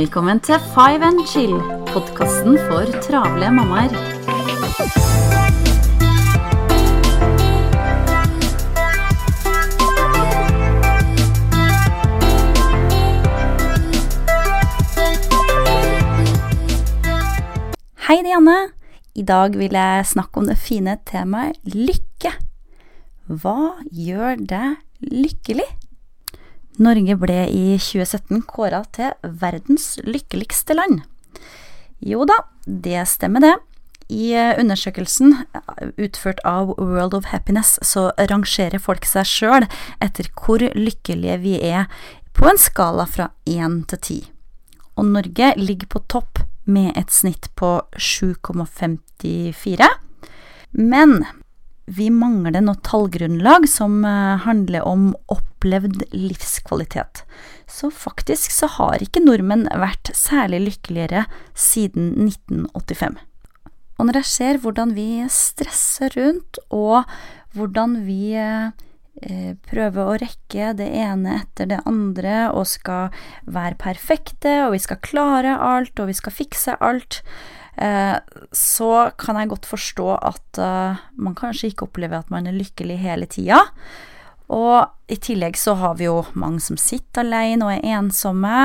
Velkommen til Five and Chill, podkasten for travle mammaer. Hei, det Janne. I dag vil jeg snakke om det fine temaet lykke. Hva gjør deg lykkelig? Norge ble i 2017 kåra til verdens lykkeligste land. Jo da, det stemmer det. I undersøkelsen utført av World of Happiness så rangerer folk seg sjøl etter hvor lykkelige vi er på en skala fra én til ti. Og Norge ligger på topp med et snitt på 7,54. Men vi mangler noe tallgrunnlag som handler om opplevd livskvalitet. Så faktisk så har ikke nordmenn vært særlig lykkeligere siden 1985. Og når jeg ser hvordan vi stresser rundt, og hvordan vi eh, prøver å rekke det ene etter det andre og skal være perfekte, og vi skal klare alt, og vi skal fikse alt, eh, så kan jeg godt forstå at eh, man kanskje ikke opplever at man er lykkelig hele tida. Og i tillegg så har vi jo mange som sitter alene og er ensomme,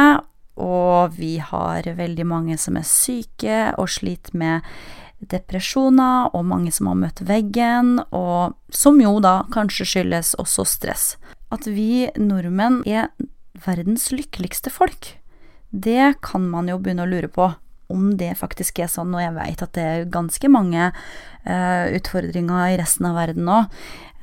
og vi har veldig mange som er syke og sliter med depresjoner, og mange som har møtt veggen, og som jo da kanskje skyldes også stress. At vi nordmenn er verdens lykkeligste folk, det kan man jo begynne å lure på. Om det faktisk er sånn, og jeg veit at det er ganske mange uh, utfordringer i resten av verden nå.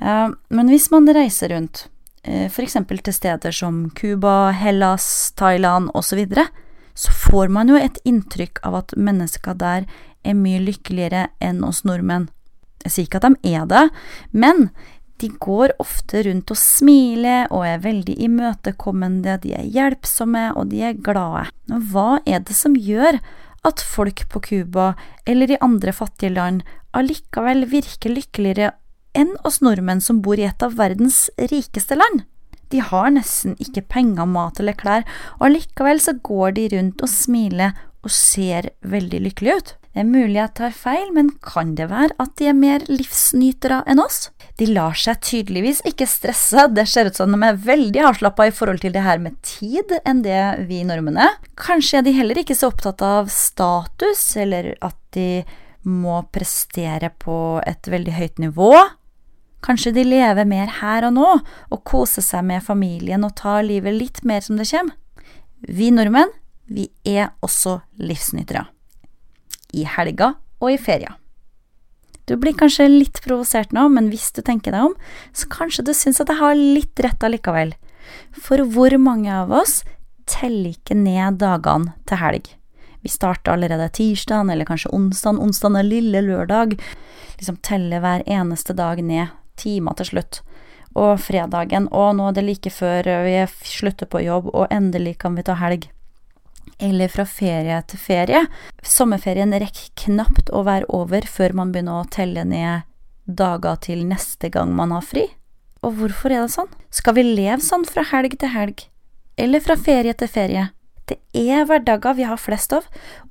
Uh, men hvis man reiser rundt, uh, f.eks. til steder som Cuba, Hellas, Thailand osv., så, videre, så får man jo et inntrykk av at mennesker der er mye lykkeligere enn oss nordmenn. Jeg sier ikke at de er det, men de går ofte rundt og smiler og er veldig imøtekommende, de er hjelpsomme og de er glade. Hva er det som gjør at folk på Cuba eller i andre fattige land allikevel virker lykkeligere enn oss nordmenn som bor i et av verdens rikeste land? De har nesten ikke penger, mat eller klær, og allikevel så går de rundt og smiler og ser veldig lykkelige ut. Det er mulig jeg tar feil, men kan det være at de er mer livsnytere enn oss? De lar seg tydeligvis ikke stresse, det ser ut som de er veldig avslappa i forhold til det her med tid enn det vi nordmenn er. Kanskje er de heller ikke så opptatt av status, eller at de må prestere på et veldig høyt nivå. Kanskje de lever mer her og nå, og koser seg med familien og tar livet litt mer som det kommer. Vi nordmenn, vi er også livsnytere i helga og i feria. Du blir kanskje litt provosert nå, men hvis du tenker deg om, så kanskje du syns at jeg har litt rett allikevel. For hvor mange av oss teller ikke ned dagene til helg? Vi starter allerede tirsdag, eller kanskje onsdag, onsdag er lille lørdag. Liksom teller hver eneste dag ned, timer til slutt. Og fredagen, og nå er det like før vi slutter på jobb, og endelig kan vi ta helg eller fra ferie til ferie. Sommerferien rekker knapt å være over før man begynner å telle ned dager til neste gang man har fri. Og hvorfor er det sånn? Skal vi leve sånn fra helg til helg? Eller fra ferie til ferie? Det er hverdager vi har flest av,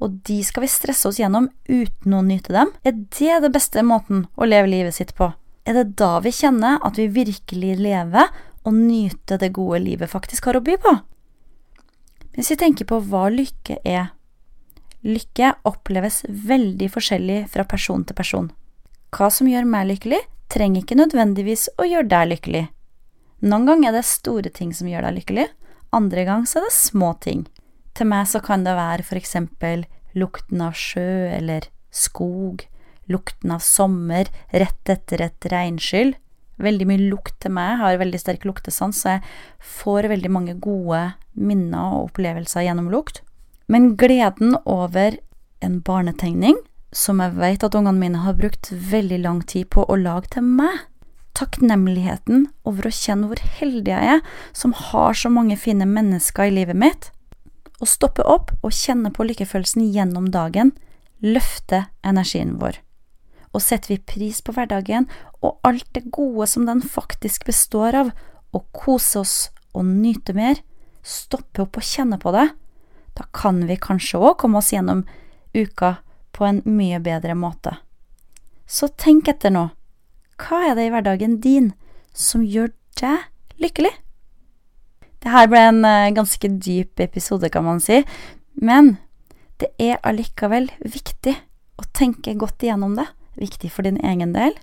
og de skal vi stresse oss gjennom uten å nyte dem. Er det det beste måten å leve livet sitt på? Er det da vi kjenner at vi virkelig lever og nyter det gode livet faktisk har å by på? Hvis vi tenker på hva lykke er Lykke oppleves veldig forskjellig fra person til person. Hva som gjør meg lykkelig, trenger ikke nødvendigvis å gjøre deg lykkelig. Noen ganger er det store ting som gjør deg lykkelig, andre ganger er det små ting. Til meg så kan det være for eksempel lukten av sjø eller skog, lukten av sommer rett etter et regnskyll. Veldig mye lukt til meg, jeg har veldig sterk luktesans, så jeg får veldig mange gode minner og opplevelser gjennom lukt. Men gleden over en barnetegning, som jeg vet at ungene mine har brukt veldig lang tid på å lage til meg, takknemligheten over å kjenne hvor heldig jeg er som har så mange fine mennesker i livet mitt, å stoppe opp og kjenne på lykkefølelsen gjennom dagen, løfte energien vår. Og setter vi pris på hverdagen og alt det gode som den faktisk består av, og kose oss og nyte mer, stoppe opp og kjenne på det, Da kan vi kanskje òg komme oss gjennom uka på en mye bedre måte. Så tenk etter nå. Hva er det i hverdagen din som gjør deg lykkelig? Det her ble en eh, ganske dyp episode, kan man si, men det er allikevel viktig å tenke godt igjennom det. Viktig for din egen del,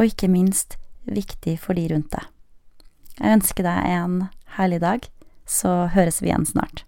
og ikke minst viktig for de rundt deg. Jeg ønsker deg en herlig dag, så høres vi igjen snart.